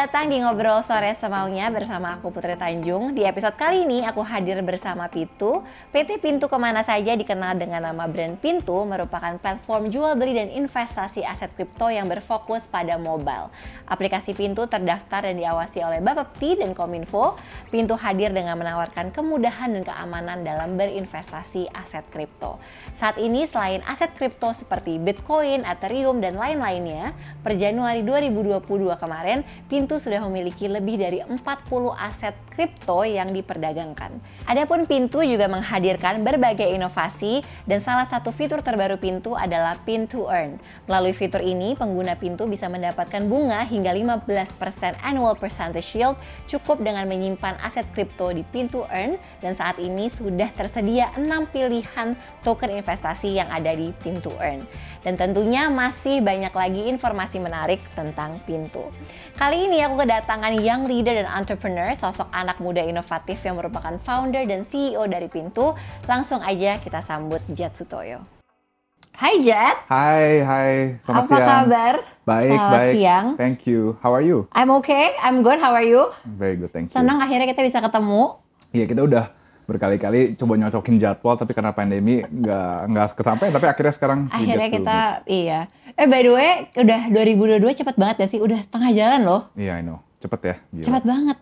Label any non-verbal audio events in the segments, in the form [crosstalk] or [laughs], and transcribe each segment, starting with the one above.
datang di Ngobrol Sore Semaunya bersama aku Putri Tanjung. Di episode kali ini aku hadir bersama Pintu. PT Pintu ke mana saja dikenal dengan nama brand Pintu merupakan platform jual beli dan investasi aset kripto yang berfokus pada mobile. Aplikasi Pintu terdaftar dan diawasi oleh Bapepti dan Kominfo. Pintu hadir dengan menawarkan kemudahan dan keamanan dalam berinvestasi aset kripto. Saat ini selain aset kripto seperti Bitcoin, Ethereum, dan lain-lainnya, per Januari 2022 kemarin kemarin, Pintu sudah memiliki lebih dari 40 aset kripto yang diperdagangkan. Adapun Pintu juga menghadirkan berbagai inovasi dan salah satu fitur terbaru Pintu adalah Pintu Earn. Melalui fitur ini, pengguna Pintu bisa mendapatkan bunga hingga 15% annual percentage yield cukup dengan menyimpan aset kripto di Pintu Earn dan saat ini sudah tersedia 6 pilihan token investasi yang ada di Pintu Earn. Dan tentunya masih banyak lagi informasi menarik tentang Pintu. Kali ini aku kedatangan young leader dan entrepreneur, sosok anak muda inovatif yang merupakan founder dan CEO dari Pintu. Langsung aja kita sambut Jet Sutoyo. Hai Jet. Hai, hai. Selamat Apa siang. kabar? Baik, Selamat baik. siang. Thank you. How are you? I'm okay, I'm good, how are you? Very good, thank you. Senang akhirnya kita bisa ketemu. Iya, kita udah berkali-kali coba nyocokin jadwal, tapi karena pandemi nggak nggak kesampaian. Tapi akhirnya sekarang Akhirnya kita, iya. Eh by the way, udah 2022 cepet banget ya sih? Udah setengah jalan loh. Iya, I know. Cepet ya. Gila. Cepet banget.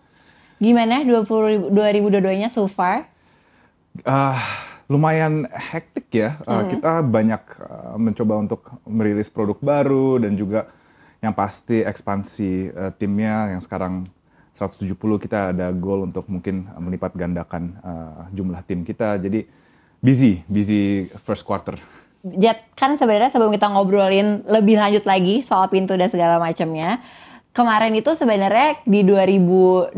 Gimana 20, 2022-nya so far? Ah, lumayan hektik ya. Uh, Hmm. Kita banyak uh, mencoba untuk merilis produk baru dan juga yang pasti ekspansi uh, timnya yang sekarang 170 kita ada goal untuk mungkin melipat gandakan uh, jumlah tim kita. Jadi busy, busy first quarter. Jet, kan sebenarnya sebelum kita ngobrolin lebih lanjut lagi soal pintu dan segala macamnya, kemarin itu sebenarnya di 2021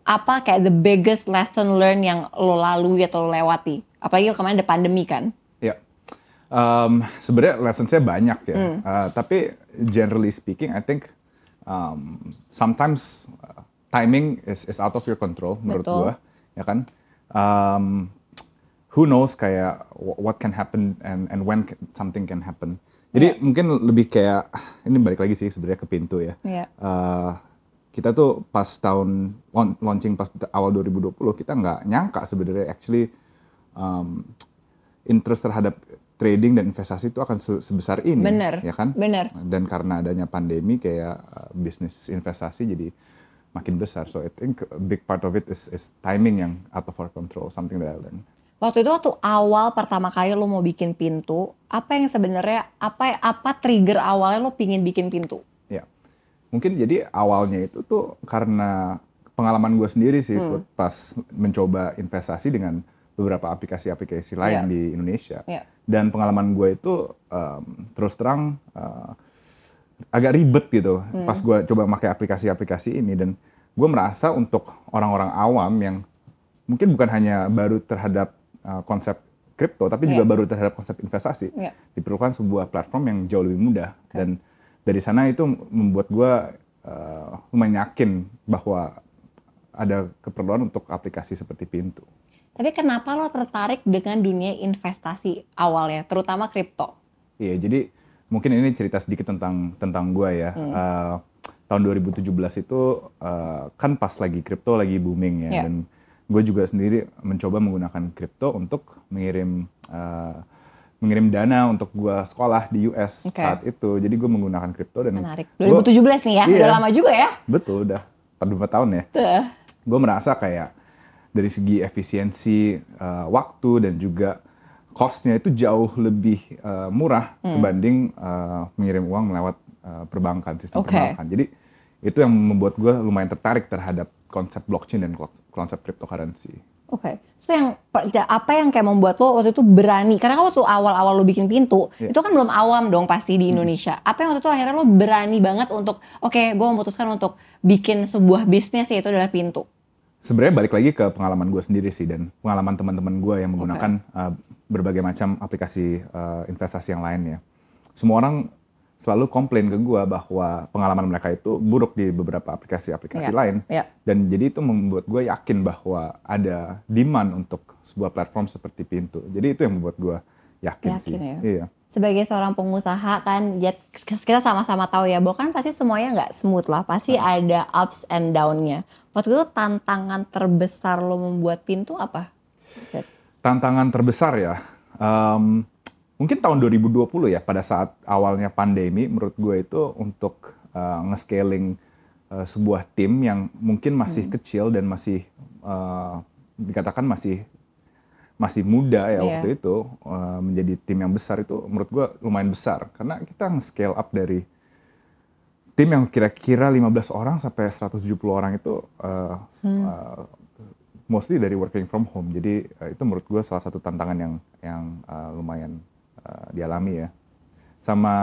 apa kayak the biggest lesson learn yang lo lalui atau lo lewati? Apalagi kemarin ada pandemi kan? Ya, um, sebenarnya lesson saya banyak ya. Hmm. Uh, tapi generally speaking, I think um, sometimes uh, timing is is out of your control menurut Betul. gua, ya kan. Um, who knows kayak wh- what can happen and and when something can happen. Jadi mungkin lebih kayak ini balik lagi sih sebenarnya ke pintu ya. Iya. Uh, kita tuh pas tahun laun- launching pas awal 2020 kita nggak nyangka sebenarnya actually um, interest terhadap trading dan investasi itu akan se- sebesar ini, Bener, ya kan? bener. Dan karena adanya pandemi kayak uh, bisnis investasi jadi makin besar. So I think a big part of it is, is timing yang out of our control, something that I learned. Waktu itu waktu awal pertama kali lo mau bikin pintu, apa yang sebenarnya apa apa trigger awalnya lo pingin bikin pintu? Ya, mungkin jadi awalnya itu tuh karena pengalaman gue sendiri sih Hmm. Pas mencoba investasi dengan beberapa aplikasi-aplikasi lain Iya. di Indonesia. Iya. Dan pengalaman gue itu um, terus terang uh, agak ribet gitu Hmm. pas gue coba pakai aplikasi-aplikasi ini dan gue merasa untuk orang-orang awam yang mungkin bukan hanya baru terhadap uh, konsep kripto tapi juga Iya. baru terhadap konsep investasi Iya. diperlukan sebuah platform yang jauh lebih mudah dan dari sana itu membuat gue uh, lumayan yakin bahwa ada keperluan untuk aplikasi seperti pintu. Tapi kenapa lo tertarik dengan dunia investasi awalnya, terutama kripto? Iya, jadi mungkin ini cerita sedikit tentang tentang gue ya. Hmm. Uh, tahun 2017 itu uh, kan pas lagi kripto lagi booming ya, Iya. dan gue juga sendiri mencoba menggunakan kripto untuk mengirim uh, mengirim dana untuk gue sekolah di US Oke. saat itu. Jadi gue menggunakan kripto dan Menarik. gua- 2017 nih ya, Iya. udah lama juga ya. betul udah 4 tahun ya. Tuh. gue merasa kayak dari segi efisiensi uh, waktu dan juga costnya itu jauh lebih uh, murah Hmm. dibanding uh, mengirim uang melewat uh, perbankan sistem Oke. perbankan. Jadi itu yang membuat gue lumayan tertarik terhadap konsep blockchain dan konsep cryptocurrency. Oke. So yang apa yang kayak membuat lo waktu itu berani? Karena kan waktu awal-awal lo bikin pintu, Iya. itu kan belum awam dong pasti di Indonesia. Apa yang waktu itu akhirnya lo berani banget untuk, oke, gue memutuskan untuk bikin sebuah bisnis yaitu adalah pintu. Sebenarnya balik lagi ke pengalaman gue sendiri sih dan pengalaman teman-teman gue yang menggunakan uh, berbagai macam aplikasi uh, investasi yang lainnya. Semua orang selalu komplain ke gue bahwa pengalaman mereka itu buruk di beberapa aplikasi-aplikasi Iya, lain. iya. Dan jadi itu membuat gue yakin bahwa ada demand untuk sebuah platform seperti Pintu. Jadi itu yang membuat gue yakin, Yakin sih. ya? Iya. sebagai seorang pengusaha kan ya kita sama-sama tahu ya bahwa kan pasti semuanya nggak smooth lah pasti ada ups and down-nya waktu itu tantangan terbesar lo membuat pintu apa? Tantangan terbesar ya um, mungkin tahun 2020 ya pada saat awalnya pandemi menurut gue itu untuk uh, nge-scaling uh, sebuah tim yang mungkin masih hmm. kecil dan masih uh, dikatakan masih masih muda ya yeah. waktu itu uh, menjadi tim yang besar itu menurut gue lumayan besar karena kita nge-scale up dari tim yang kira-kira 15 orang sampai 170 orang itu uh, hmm. uh, mostly dari working from home jadi uh, itu menurut gue salah satu tantangan yang yang uh, lumayan uh, dialami ya sama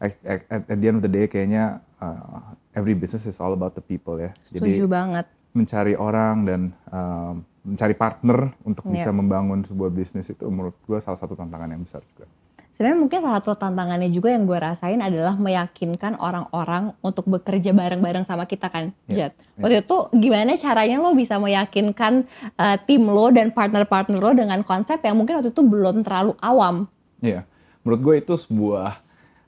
at, at, at the end of the day kayaknya uh, every business is all about the people ya jadi Setuju banget mencari orang dan uh, mencari partner untuk bisa yeah. membangun sebuah bisnis itu menurut gue salah satu tantangan yang besar juga. Sebenarnya mungkin salah satu tantangannya juga yang gue rasain adalah meyakinkan orang-orang untuk bekerja bareng-bareng sama kita kan, yeah. Jet. Ya. Waktu yeah. itu gimana caranya lo bisa meyakinkan uh, tim lo dan partner-partner lo dengan konsep yang mungkin waktu itu belum terlalu awam? Iya, yeah. menurut gue itu sebuah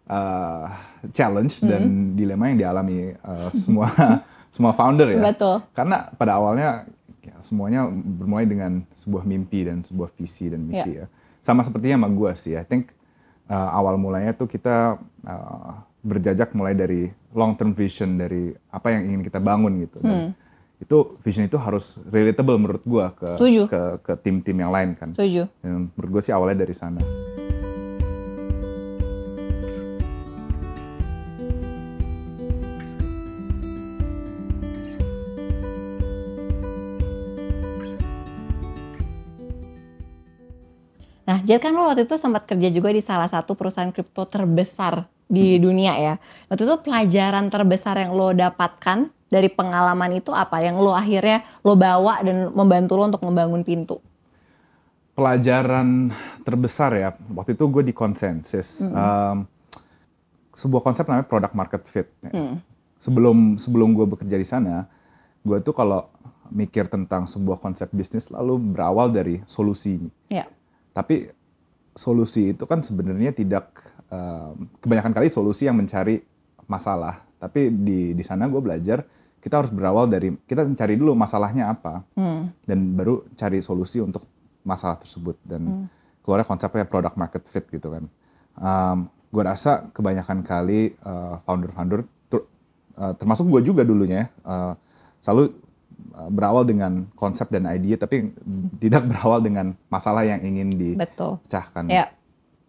uh, challenge mm -hmm. dan dilema yang dialami uh, semua [laughs] semua founder ya. Betul. Karena pada awalnya ya, semuanya bermulai dengan sebuah mimpi dan sebuah visi dan misi yeah. ya. Sama sepertinya sama gue sih. I think uh, awal mulanya tuh kita uh, berjajak mulai dari long term vision dari apa yang ingin kita bangun gitu. Dan hmm. itu vision itu harus relatable menurut gue ke ke ke tim-tim yang lain kan. Setuju. Dan menurut gue sih awalnya dari sana. Nah, jadi kan lo waktu itu sempat kerja juga di salah satu perusahaan kripto terbesar di hmm. dunia ya. Waktu itu pelajaran terbesar yang lo dapatkan dari pengalaman itu apa? Yang lo akhirnya lo bawa dan membantu lo untuk membangun pintu? Pelajaran terbesar ya, waktu itu gue di konsensus. Hmm. Um, sebuah konsep namanya product market fit. Hmm. Sebelum sebelum gue bekerja di sana, gue tuh kalau mikir tentang sebuah konsep bisnis lalu berawal dari solusi. Yeah tapi solusi itu kan sebenarnya tidak uh, kebanyakan kali solusi yang mencari masalah. Tapi di di sana gue belajar kita harus berawal dari kita mencari dulu masalahnya apa hmm. dan baru cari solusi untuk masalah tersebut dan hmm. keluarnya konsepnya product market fit gitu kan. Um, gue rasa kebanyakan kali uh, founder-founder uh, termasuk gue juga dulunya uh, selalu berawal dengan konsep dan ide tapi tidak berawal dengan masalah yang ingin dipecahkan. Ya.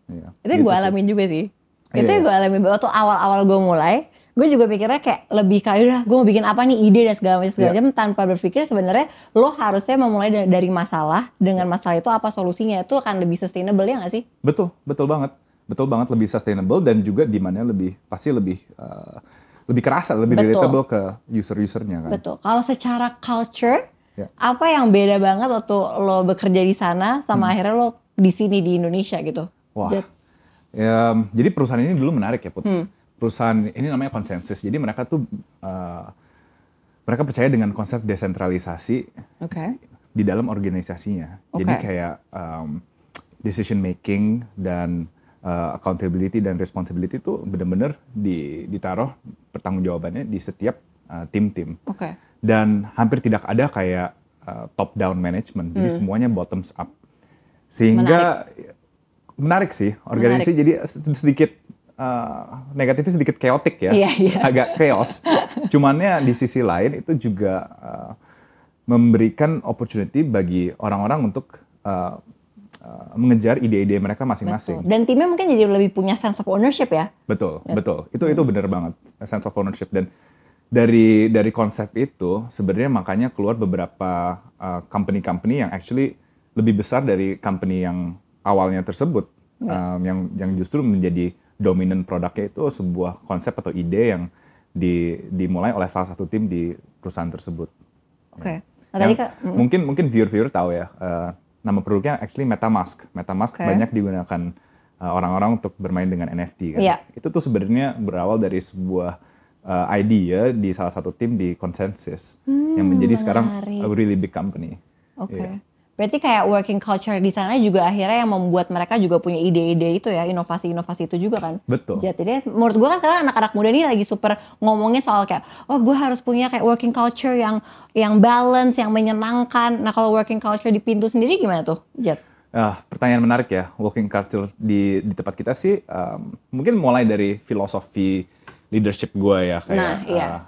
ya. Itu gitu gue alamin juga sih. Itu yeah. gue alamin waktu awal-awal gue mulai, gue juga pikirnya kayak lebih kayak udah gue mau bikin apa nih ide dan segala macam segala yeah. tanpa berpikir sebenarnya lo harusnya memulai dari masalah dengan yeah. masalah itu apa solusinya itu akan lebih sustainable ya gak sih? Betul, betul banget, betul banget lebih sustainable dan juga di mana lebih pasti lebih uh, lebih kerasa, lebih Betul. relatable ke user-usernya kan. Betul. Kalau secara culture, ya. apa yang beda banget waktu lo bekerja di sana sama hmm. akhirnya lo di sini di Indonesia gitu? Wah. Ya, jadi perusahaan ini dulu menarik ya Put. Hmm. Perusahaan ini namanya konsensus. Jadi mereka tuh uh, mereka percaya dengan konsep desentralisasi okay. di dalam organisasinya. Okay. Jadi kayak um, decision making dan uh, accountability dan responsibility itu benar-benar di, ditaruh pertanggungjawabannya di setiap uh, tim-tim. Uh, okay. Dan hampir tidak ada kayak uh, top down management. Jadi hmm. semuanya bottoms up. Sehingga menarik, menarik sih organisasi menarik. jadi sedikit uh, negatifnya sedikit chaotic ya. Yeah, [laughs] yeah. Agak chaos. Cumannya di sisi lain itu juga uh, memberikan opportunity bagi orang-orang untuk uh, Uh, mengejar ide-ide mereka masing-masing. Dan timnya mungkin jadi lebih punya sense of ownership ya. Betul, ya. betul. Itu itu benar banget sense of ownership dan dari dari konsep itu sebenarnya makanya keluar beberapa uh, company-company yang actually lebih besar dari company yang awalnya tersebut ya. um, yang yang justru menjadi dominant produknya itu sebuah konsep atau ide yang di, dimulai oleh salah satu tim di perusahaan tersebut. Oke. Okay. Nah, tadi mungkin mungkin viewer-viewer tahu ya. Uh, nama produknya actually MetaMask. MetaMask okay. banyak digunakan uh, orang-orang untuk bermain dengan NFT kan. Yeah. Itu tuh sebenarnya berawal dari sebuah uh, idea di salah satu tim di Consensus hmm, yang menjadi menarik. sekarang a really big company. Oke. Okay. Yeah. Berarti kayak working culture di sana juga akhirnya yang membuat mereka juga punya ide-ide itu ya, inovasi-inovasi itu juga kan. Betul. Jadi menurut gue kan sekarang anak-anak muda ini lagi super ngomongin soal kayak, oh gue harus punya kayak working culture yang yang balance, yang menyenangkan. Nah kalau working culture di pintu sendiri gimana tuh, Jet? Uh, pertanyaan menarik ya, working culture di di tempat kita sih um, mungkin mulai dari filosofi leadership gue ya kayak Nah, iya. uh,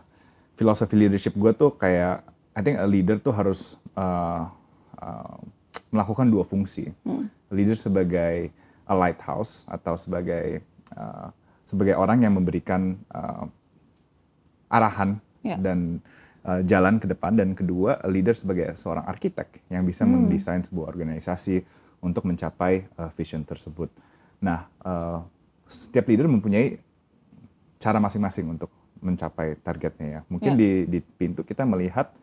filosofi leadership gue tuh kayak I think a leader tuh harus uh, uh, melakukan dua fungsi. A leader sebagai a lighthouse atau sebagai uh, sebagai orang yang memberikan uh, arahan Ya. dan uh, jalan ke depan dan kedua leader sebagai seorang arsitek yang bisa mendesain sebuah organisasi untuk mencapai uh, vision tersebut. Nah, uh, setiap leader mempunyai cara masing-masing untuk mencapai targetnya ya. Mungkin Ya. di di pintu kita melihat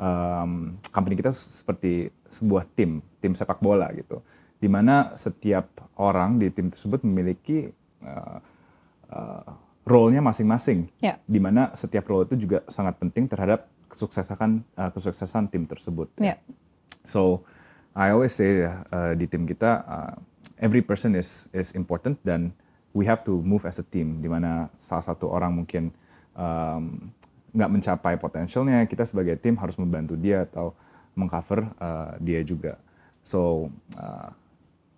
um, company kita seperti sebuah tim, tim sepak bola gitu. Di mana setiap orang di tim tersebut memiliki uh, uh, role-nya masing-masing. Ya. Di mana setiap role itu juga sangat penting terhadap kesuksesan uh, kesuksesan tim tersebut. Ya. So I always say uh, di tim kita uh, every person is is important dan we have to move as a team. Di mana salah satu orang mungkin um, nggak mencapai potensialnya, kita sebagai tim harus membantu dia atau mengcover uh, dia juga. So uh,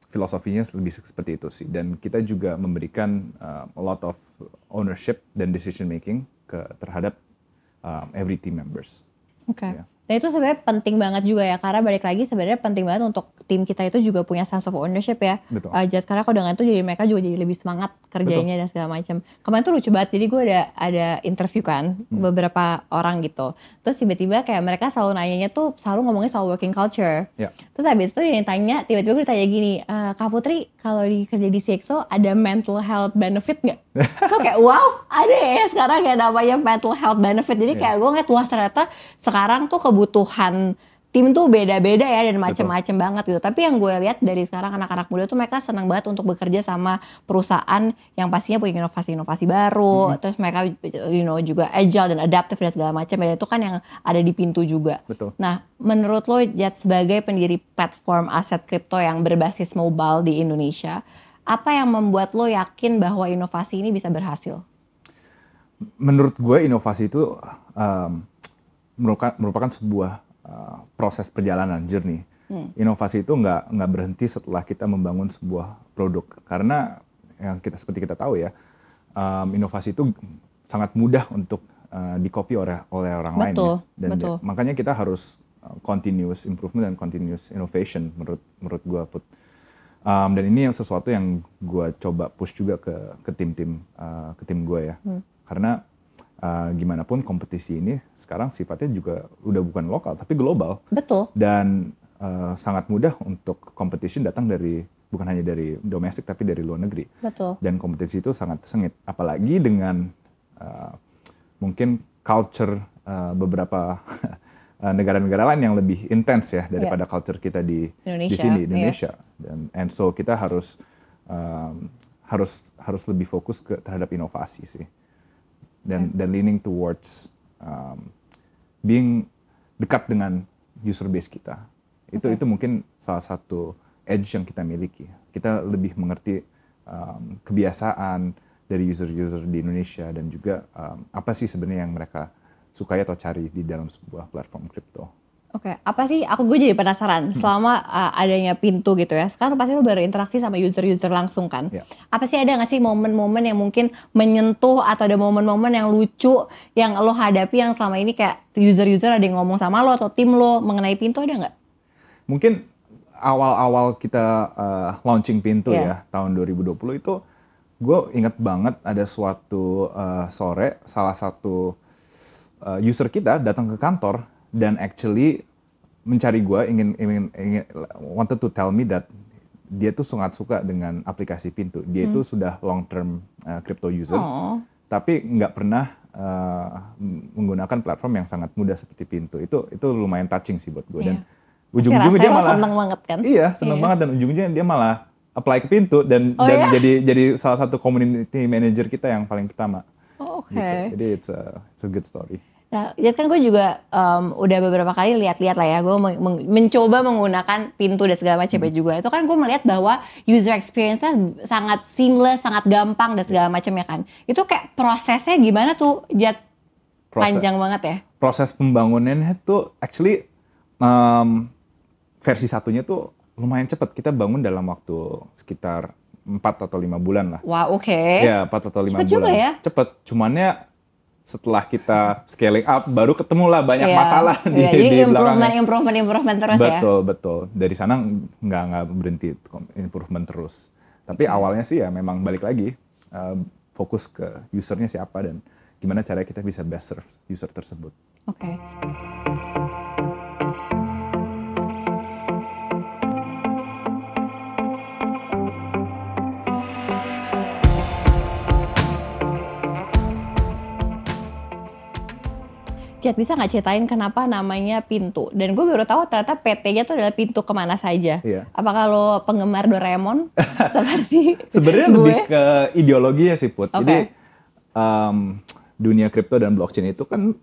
filosofinya lebih seperti itu sih. Dan kita juga memberikan uh, a lot of ownership dan decision making ke terhadap um, every team members. Oke. Ya. Dan itu sebenarnya penting banget juga ya karena balik lagi sebenarnya penting banget untuk tim kita itu juga punya sense of ownership ya. Betul. Uh, karena kalau dengan itu jadi mereka juga jadi lebih semangat kerjanya dan segala macam. Kemarin tuh lucu banget. Jadi gue ada ada interview kan Hmm. beberapa orang gitu. Terus tiba-tiba kayak mereka selalu nanyanya tuh selalu ngomongin soal working culture. Ya. Terus habis itu dia tanya, tiba-tiba gue ditanya gini, e, Kak Putri kalau di kerja di CXO ada mental health benefit nggak? So kayak wow ada ya sekarang yang namanya mental health benefit. Jadi kayak gue ngeliat wah ternyata sekarang tuh kebutuhan tim tuh beda-beda ya dan macem-macem banget gitu. Tapi yang gue lihat dari sekarang anak-anak muda tuh mereka senang banget untuk bekerja sama perusahaan yang pastinya punya inovasi-inovasi baru. Terus mereka you know juga agile dan adaptif dan segala macam. Dan itu kan yang ada di pintu juga. Betul. Nah, menurut lo Jad sebagai pendiri platform aset kripto yang berbasis mobile di Indonesia, apa yang membuat lo yakin bahwa inovasi ini bisa berhasil? menurut gue inovasi itu um, merupakan, merupakan sebuah uh, proses perjalanan journey. Inovasi itu nggak nggak berhenti setelah kita membangun sebuah produk karena yang kita seperti kita tahu ya um, inovasi itu sangat mudah untuk uh, dikopi oleh oleh orang lain Betul, ya. dan betul. makanya kita harus uh, continuous improvement dan continuous innovation menurut menurut gue put Um, dan ini yang sesuatu yang gue coba push juga ke ke tim-tim uh, ke tim gue ya. Karena uh, gimana pun kompetisi ini sekarang sifatnya juga udah bukan lokal tapi global. Betul. dan uh, sangat mudah untuk competition datang dari bukan hanya dari domestik tapi dari luar negeri. Betul. dan kompetisi itu sangat sengit. Apalagi dengan uh, mungkin culture uh, beberapa [laughs] negara-negara lain yang lebih intens ya daripada culture kita di di Indonesia, sini iya. Indonesia dan and so kita harus um, harus harus lebih fokus ke terhadap inovasi sih. Dan dan leaning towards um, being dekat dengan user base kita. Itu itu mungkin salah satu edge yang kita miliki. Kita lebih mengerti um, kebiasaan dari user-user di Indonesia dan juga um, apa sih sebenarnya yang mereka sukai atau cari di dalam sebuah platform kripto. Oke, apa sih? Aku gue jadi penasaran. Selama uh, adanya pintu gitu ya, sekarang pasti lo berinteraksi sama user-user langsung kan? Ya. Apa sih ada nggak sih momen-momen yang mungkin menyentuh atau ada momen-momen yang lucu yang lo hadapi yang selama ini kayak user-user ada yang ngomong sama lo atau tim lo mengenai pintu ada nggak? Mungkin awal-awal kita uh, launching pintu Iya. ya tahun 2020 itu gue inget banget ada suatu uh, sore salah satu uh, user kita datang ke kantor dan actually mencari gue ingin ingin ingin wanted to tell me that dia tuh sangat suka dengan aplikasi pintu. Dia itu sudah long term uh, crypto user. Oh, tapi nggak pernah uh, menggunakan platform yang sangat mudah seperti pintu. Itu itu lumayan touching sih buat gue dan Pasti ujung-ujungnya dia malah seneng banget kan? iya seneng banget. Dan ujung-ujungnya dia malah apply ke pintu dan Oh, dan ya? jadi jadi salah satu community manager kita yang paling pertama. Oh, Oke. gitu. Jadi it's a it's a good story Nah, ya kan gue juga um, udah beberapa kali lihat-lihat lah ya, gue men men mencoba menggunakan pintu dan segala macam hmm. juga. Itu kan gue melihat bahwa user experience-nya sangat seamless, sangat gampang dan segala macam ya kan. Itu kayak prosesnya gimana tuh, Jat? Proses, Panjang banget ya? Proses pembangunannya tuh actually um, versi satunya tuh lumayan cepat. Kita bangun dalam waktu sekitar 4 atau lima bulan lah. Wah, wow, oke. Okay. Ya, 4 atau 5 bulan. juga ya? Cepet. Cumannya setelah kita scaling up baru ketemulah banyak yeah. masalah yeah, di, jadi di improvement, improvement, improvement terus betul, ya. Betul, betul. Dari sana nggak nggak berhenti improvement terus. Tapi okay. awalnya sih ya memang balik lagi uh, fokus ke usernya siapa dan gimana cara kita bisa best serve user tersebut. Oke. Okay. Bisa nggak ceritain kenapa namanya pintu? Dan gue baru tahu ternyata PT-nya tuh adalah pintu ke mana saja. Iya. Apa kalau penggemar Doraemon [laughs] seperti Sebenarnya lebih ke ideologi ya sih Put. Okay. Jadi um, dunia kripto dan blockchain itu kan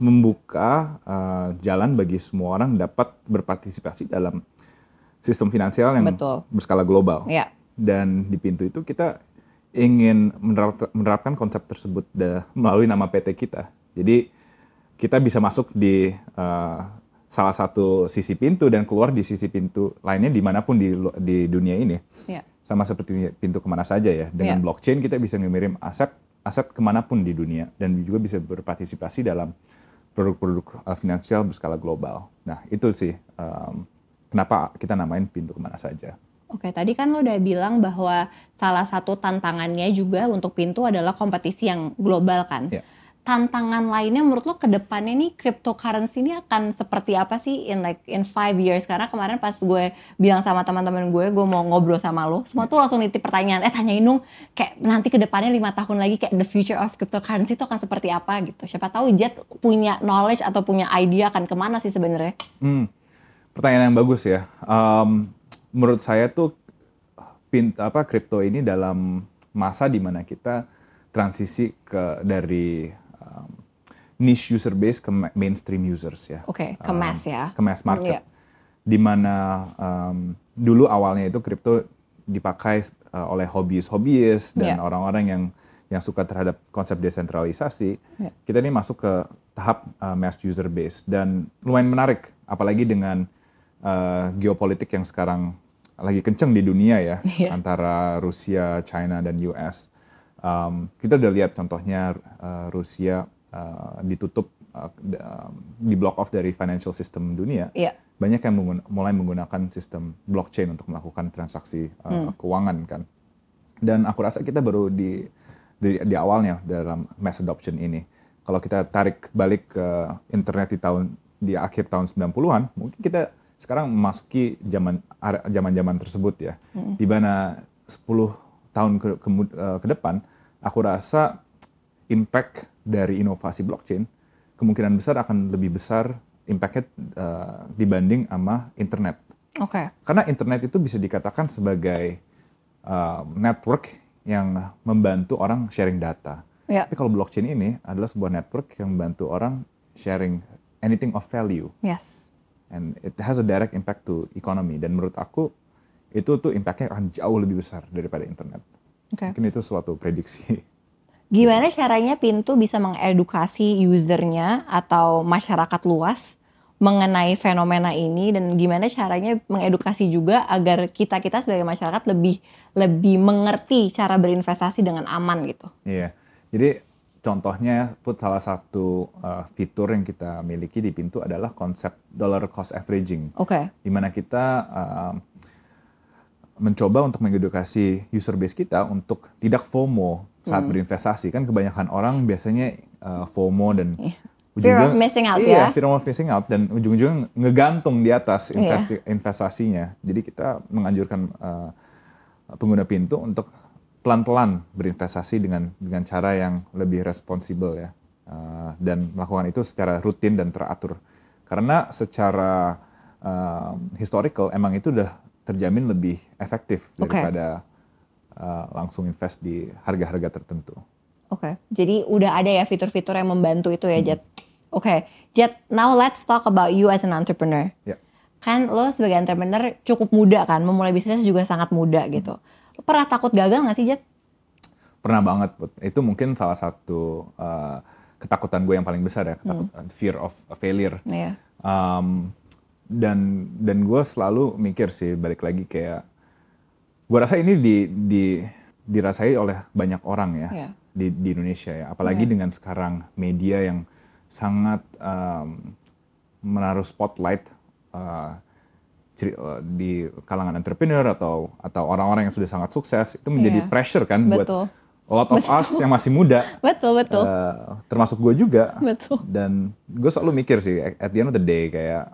membuka uh, jalan bagi semua orang dapat berpartisipasi dalam sistem finansial yang Betul. berskala global. Iya. Dan di pintu itu kita ingin menerapkan konsep tersebut melalui nama PT kita. Jadi kita bisa masuk di uh, salah satu sisi pintu dan keluar di sisi pintu lainnya di mana pun di di dunia ini. Yeah. Sama seperti pintu ke mana saja ya. Dengan yeah. blockchain kita bisa ngirim aset aset ke mana pun di dunia dan juga bisa berpartisipasi dalam produk-produk uh, finansial berskala global. Nah itu sih um, kenapa kita namain pintu ke mana saja. Oke, tadi kan lo udah bilang bahwa salah satu tantangannya juga untuk pintu adalah kompetisi yang global kan. Yeah tantangan lainnya menurut lo ke depannya nih cryptocurrency ini akan seperti apa sih in like in five years? Karena kemarin pas gue bilang sama teman-teman gue gue mau ngobrol sama lo semua tuh langsung nitip pertanyaan eh tanyain dong kayak nanti ke depannya lima tahun lagi kayak the future of cryptocurrency itu akan seperti apa? Gitu. Siapa tahu Jet punya knowledge atau punya idea akan ke mana sih sebenarnya? Hmm, pertanyaan yang bagus ya. Um, menurut saya tuh pin apa kripto ini dalam masa di mana kita transisi ke dari niche user base ke mainstream users ya. Oke, okay, ke mass um, ya. Ke mass market. Yeah. Di mana um, dulu awalnya itu kripto dipakai uh, oleh hobiis-hobiis dan orang orang-orang yang yang suka terhadap konsep desentralisasi. Yeah. Kita ini masuk ke tahap uh, mass user base dan lumayan menarik, apalagi dengan uh, geopolitik yang sekarang lagi kenceng di dunia ya yeah. antara Rusia, China dan US. Um, kita udah lihat contohnya uh, Rusia uh, ditutup uh, di block off dari financial system dunia, yeah. banyak yang menggun mulai menggunakan sistem blockchain untuk melakukan transaksi uh, hmm. keuangan kan. Dan aku rasa kita baru di di, di awalnya dalam mass adoption ini. Kalau kita tarik balik ke internet di tahun di akhir tahun 90-an, mungkin kita sekarang memasuki zaman zaman-zaman tersebut ya. Hmm. Di mana 10 tahun ke, ke, ke depan, aku rasa impact dari inovasi blockchain kemungkinan besar akan lebih besar impactnya uh, dibanding sama internet. Oke. Okay. Karena internet itu bisa dikatakan sebagai uh, network yang membantu orang sharing data. Yeah. Tapi kalau blockchain ini adalah sebuah network yang membantu orang sharing anything of value. Yes. And it has a direct impact to economy. Dan menurut aku itu tuh impactnya akan jauh lebih besar daripada internet. Okay. Mungkin itu suatu prediksi. Gimana caranya Pintu bisa mengedukasi usernya atau masyarakat luas mengenai fenomena ini dan gimana caranya mengedukasi juga agar kita kita sebagai masyarakat lebih lebih mengerti cara berinvestasi dengan aman gitu. Iya, jadi contohnya put salah satu uh, fitur yang kita miliki di Pintu adalah konsep dollar cost averaging. Oke. Okay. Di mana kita uh, mencoba untuk mengedukasi user base kita untuk tidak FOMO saat hmm. berinvestasi kan kebanyakan orang biasanya uh, FOMO dan yeah. fear of missing out iya, ya. fear of missing out dan ujung-ujungnya ngegantung di atas iya. investi yeah. investasinya. Jadi kita menganjurkan uh, pengguna pintu untuk pelan-pelan berinvestasi dengan dengan cara yang lebih responsibel ya uh, dan melakukan itu secara rutin dan teratur. Karena secara uh, historical emang itu udah terjamin lebih efektif daripada uh, langsung invest di harga-harga tertentu. Oke, okay. jadi udah ada ya fitur-fitur yang membantu itu ya, hmm. Jet? Oke, Oke, Jet, now let's talk about you as an entrepreneur. Ya. Kan lo sebagai entrepreneur cukup muda kan, memulai bisnis juga sangat muda gitu. Lo pernah takut gagal gak sih Jet? Pernah banget, Put. Itu mungkin salah satu uh, ketakutan gue yang paling besar ya, ketakutan fear of failure. Iya. Um, dan dan gue selalu mikir sih balik lagi kayak gue rasa ini di, di dirasai oleh banyak orang ya Iya. di, di Indonesia ya apalagi dengan sekarang media yang sangat um, menaruh spotlight uh, di kalangan entrepreneur atau atau orang-orang yang sudah sangat sukses itu menjadi Iya. pressure kan buat Betul. a lot of us yang masih muda [laughs] Betul, betul. Uh, termasuk gue juga Betul. dan gue selalu mikir sih at the end of the day kayak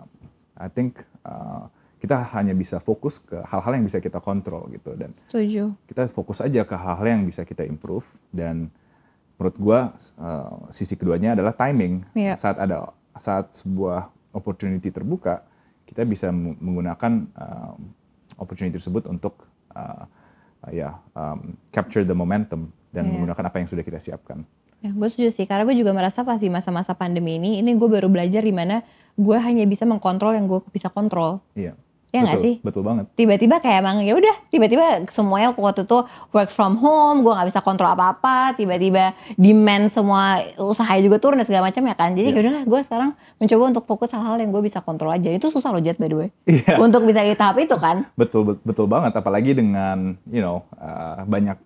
I think uh, kita hanya bisa fokus ke hal-hal yang bisa kita kontrol gitu dan Setuju. kita fokus aja ke hal-hal yang bisa kita improve dan menurut gue uh, sisi keduanya adalah timing Iya. saat ada saat sebuah opportunity terbuka kita bisa meng- menggunakan uh, opportunity tersebut untuk uh, uh, ya um, capture the momentum dan Iya. menggunakan apa yang sudah kita siapkan. Ya, gue setuju sih, karena gue juga merasa pas di masa-masa pandemi ini, ini gue baru belajar di mana gue hanya bisa mengkontrol yang gue bisa kontrol. Iya. Ya nggak sih? Betul banget. Tiba-tiba kayak emang ya udah, tiba-tiba semuanya waktu itu work from home, gue nggak bisa kontrol apa-apa, tiba-tiba demand semua usaha juga turun dan segala macam ya kan. Jadi ya udah, gue sekarang mencoba untuk fokus hal-hal yang gue bisa kontrol aja. Itu susah loh Jet by the way. Iya. Untuk bisa di tahap itu kan. [laughs] Betul bet- betul banget apalagi dengan you know uh, banyak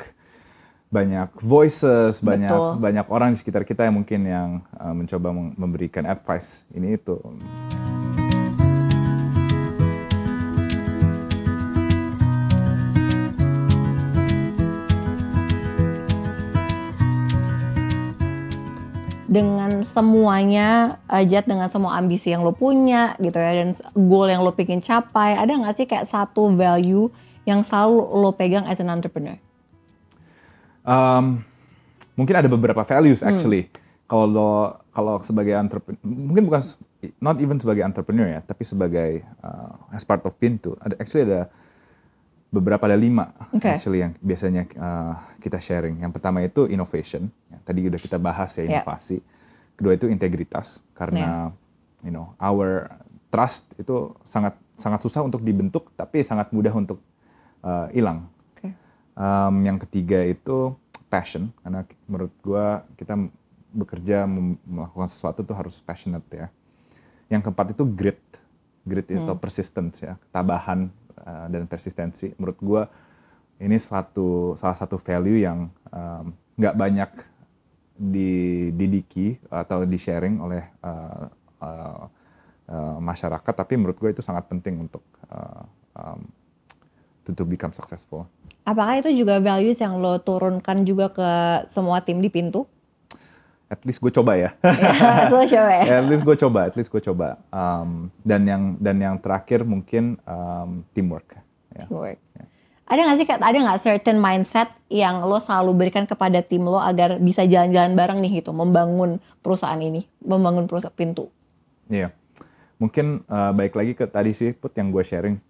banyak voices, banyak Betul. banyak orang di sekitar kita yang mungkin yang uh, mencoba memberikan advice ini itu. Dengan semuanya eh, Jet dengan semua ambisi yang lo punya gitu ya dan goal yang lo pengen capai ada nggak sih kayak satu value yang selalu lo pegang as an entrepreneur? Um, mungkin ada beberapa values actually. Kalau kalau sebagai entrepreneur, mungkin bukan not even sebagai entrepreneur ya, tapi sebagai uh, as part of Pintu, ada actually ada beberapa ada lima Oke. actually yang biasanya uh, kita sharing. Yang pertama itu innovation, ya, tadi udah kita bahas ya Ya. inovasi. Kedua itu integritas karena you know our trust itu sangat sangat susah untuk dibentuk, tapi sangat mudah untuk uh, hilang. Oke. Um, yang ketiga itu passion, karena menurut gua kita bekerja melakukan sesuatu tuh harus passionate ya. Yang keempat itu grit, grit itu persistence ya, ketabahan uh, dan persistensi. Menurut gua ini satu salah satu value yang um, nggak banyak dididiki atau di sharing oleh uh, uh, uh, masyarakat, tapi menurut gue itu sangat penting untuk uh, um, to, to become successful. apakah itu juga values yang lo turunkan juga ke semua tim di pintu At least gue coba ya. [laughs] ya, lo coba ya at least gue coba, at least gue coba. Um, dan yang dan yang terakhir mungkin um, teamwork. Ya. Work. Ada nggak sih, Kak, ada nggak certain mindset yang lo selalu berikan kepada tim lo agar bisa jalan-jalan bareng nih gitu, membangun perusahaan ini, membangun perusahaan pintu. Iya. Mungkin uh, baik lagi ke tadi sih put yang gue sharing.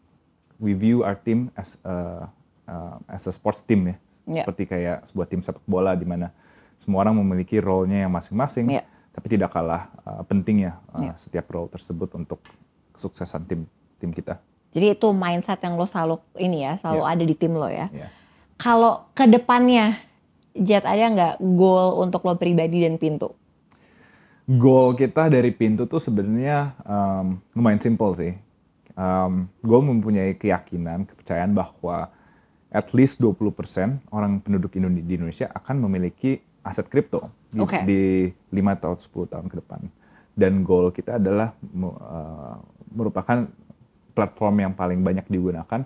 We view our team as a, uh, as a sports team ya. Iya. Seperti kayak sebuah tim sepak bola di mana semua orang memiliki role-nya yang masing-masing. Iya. Tapi tidak kalah uh, pentingnya uh, Iya. setiap role tersebut untuk kesuksesan tim tim kita. Jadi itu mindset yang lo selalu ini ya, selalu Iya. ada di tim lo ya. Iya. Kalau ke depannya, Jet ada nggak goal untuk lo pribadi dan pintu? Goal kita dari pintu tuh sebenarnya um, lumayan simple sih. Um, gue mempunyai keyakinan, kepercayaan bahwa at least 20% orang penduduk di Indonesia akan memiliki aset kripto di, Oke. di 5 atau 10 tahun ke depan. Dan goal kita adalah uh, merupakan platform yang paling banyak digunakan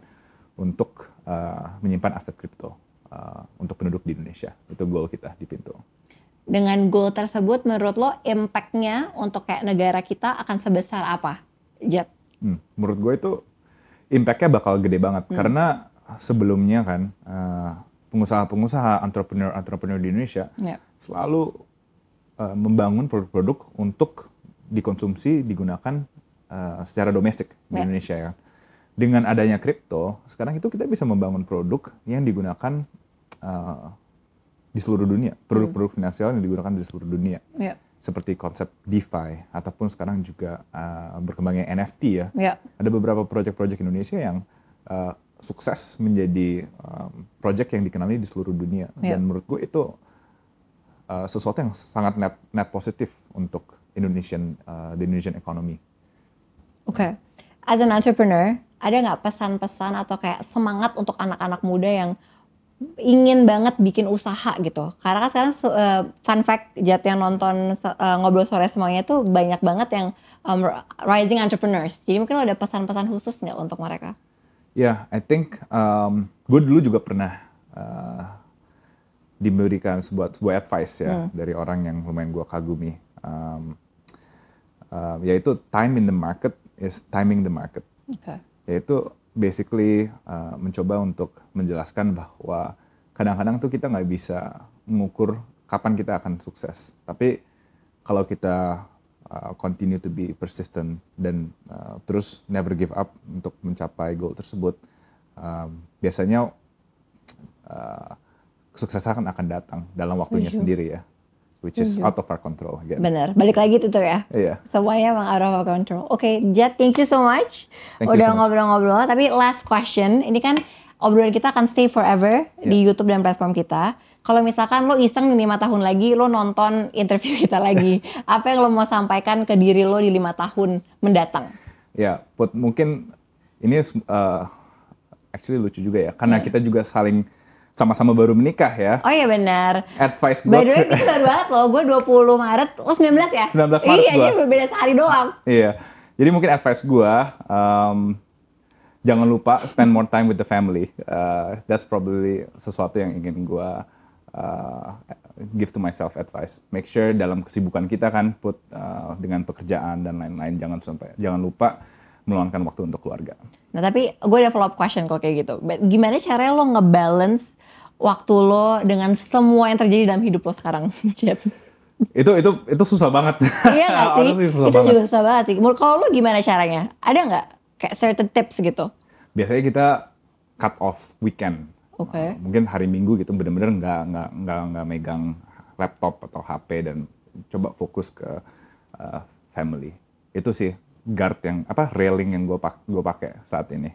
untuk uh, menyimpan aset kripto uh, untuk penduduk di Indonesia. Itu goal kita di pintu. Dengan goal tersebut, menurut lo impact-nya untuk kayak negara kita akan sebesar apa, Jet? Hmm, menurut gue itu impact-nya bakal gede banget karena sebelumnya kan pengusaha-pengusaha entrepreneur-entrepreneur di Indonesia Ya. selalu eh, membangun produk-produk untuk dikonsumsi digunakan eh, secara domestik di Ya. Indonesia ya. Dengan adanya kripto, sekarang itu kita bisa membangun produk yang digunakan eh, di seluruh dunia, produk-produk finansial yang digunakan di seluruh dunia. Ya. seperti konsep DeFi ataupun sekarang juga uh, berkembangnya NFT ya. Ya. Ada beberapa proyek-proyek Indonesia yang uh, sukses menjadi um, proyek yang dikenali di seluruh dunia Ya. dan menurut gue itu uh, sesuatu yang sangat net net positif untuk Indonesian uh, the Indonesian economy. Oke. As an entrepreneur, ada nggak pesan-pesan atau kayak semangat untuk anak-anak muda yang ingin banget bikin usaha gitu? Karena kan sekarang uh, fun fact Jat yang nonton uh, ngobrol sore semuanya tuh banyak banget yang um, rising entrepreneurs. Jadi mungkin lo ada pesan-pesan khusus nggak untuk mereka? Ya, yeah, I think um, gue dulu juga pernah uh, diberikan sebuah sebuah advice ya dari orang yang lumayan gue kagumi. Um, uh, yaitu time in the market is timing the market. Oke. Yaitu basically uh, mencoba untuk menjelaskan bahwa kadang-kadang tuh kita nggak bisa mengukur kapan kita akan sukses. Tapi kalau kita uh, continue to be persistent dan uh, terus never give up untuk mencapai goal tersebut, um, biasanya uh, kesuksesan akan datang dalam waktunya Setuju. sendiri ya, which is Setuju. out of our control again. Bener, balik lagi tuh tuh ya. Iya. Semuanya emang out of our control. Oke, Jet, thank you so much. Thank Udah so ngobrol-ngobrol. Tapi last question, ini kan obrolan kita akan stay forever di Yeah. YouTube dan platform kita. Kalau misalkan lo iseng nih lima tahun lagi, lo nonton interview kita lagi, [laughs] apa yang lo mau sampaikan ke diri lo di lima tahun mendatang? Ya, Put, mungkin ini uh, actually lucu juga ya, karena kita juga saling sama-sama baru menikah ya. Oh iya benar. Advice gue, By the way, [laughs] kita baru banget loh. Gue 20 Maret, lo 19 ya? 19 Maret Iya, gua. berbeda sehari doang. iya. Jadi mungkin advice gue, um, jangan lupa spend more time with the family. Uh, that's probably sesuatu yang ingin gue uh, give to myself advice. Make sure dalam kesibukan kita kan, put uh, dengan pekerjaan dan lain-lain, jangan sampai jangan lupa meluangkan waktu untuk keluarga. Nah tapi gue ada follow up question kalau kayak gitu. Gimana caranya lo ngebalance waktu lo dengan semua yang terjadi dalam hidup lo sekarang, [laughs] Jet? itu itu itu susah banget. [laughs] iya gak sih? Honestly, susah Itu banget. juga susah banget sih. Kalau lo gimana caranya? Ada nggak kayak certain tips gitu? biasanya kita cut off weekend. Oke. Uh, mungkin hari Minggu gitu bener-bener nggak nggak nggak nggak megang laptop atau HP dan coba fokus ke uh, family. Itu sih guard yang apa railing yang gue pak gue pakai saat ini.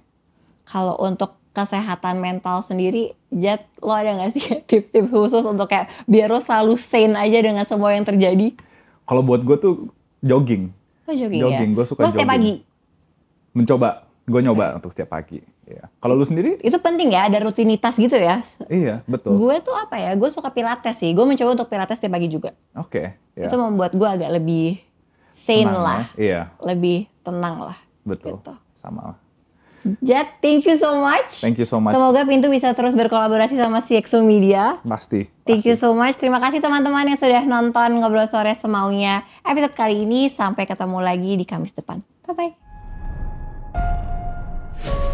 Kalau untuk kesehatan mental sendiri, Jet, lo ada nggak sih [laughs] tips-tips khusus untuk kayak biar lo selalu sane aja dengan semua yang terjadi? Kalau buat gue tuh jogging, Lo jogging, Jogging, ya? gua suka Lo jogging. pagi? mencoba gue nyoba untuk setiap pagi. Ya. Kalau lu sendiri? Itu penting ya, ada rutinitas gitu ya. Iya betul. Gue tuh apa ya, gue suka pilates sih. Gue mencoba untuk pilates setiap pagi juga. Oke. ya. Itu membuat gue agak lebih sane Tenang lah. ya. Iya Lebih tenang lah. betul. Gitu. Sama lah. Jet, thank you so much. Thank you so much. Semoga Pintu bisa terus berkolaborasi sama CXO Media. Pasti. Thank pasti. you so much. Terima kasih teman-teman yang sudah nonton Ngobrol Sore Semaunya episode kali ini. Sampai ketemu lagi di Kamis depan. Bye-bye. you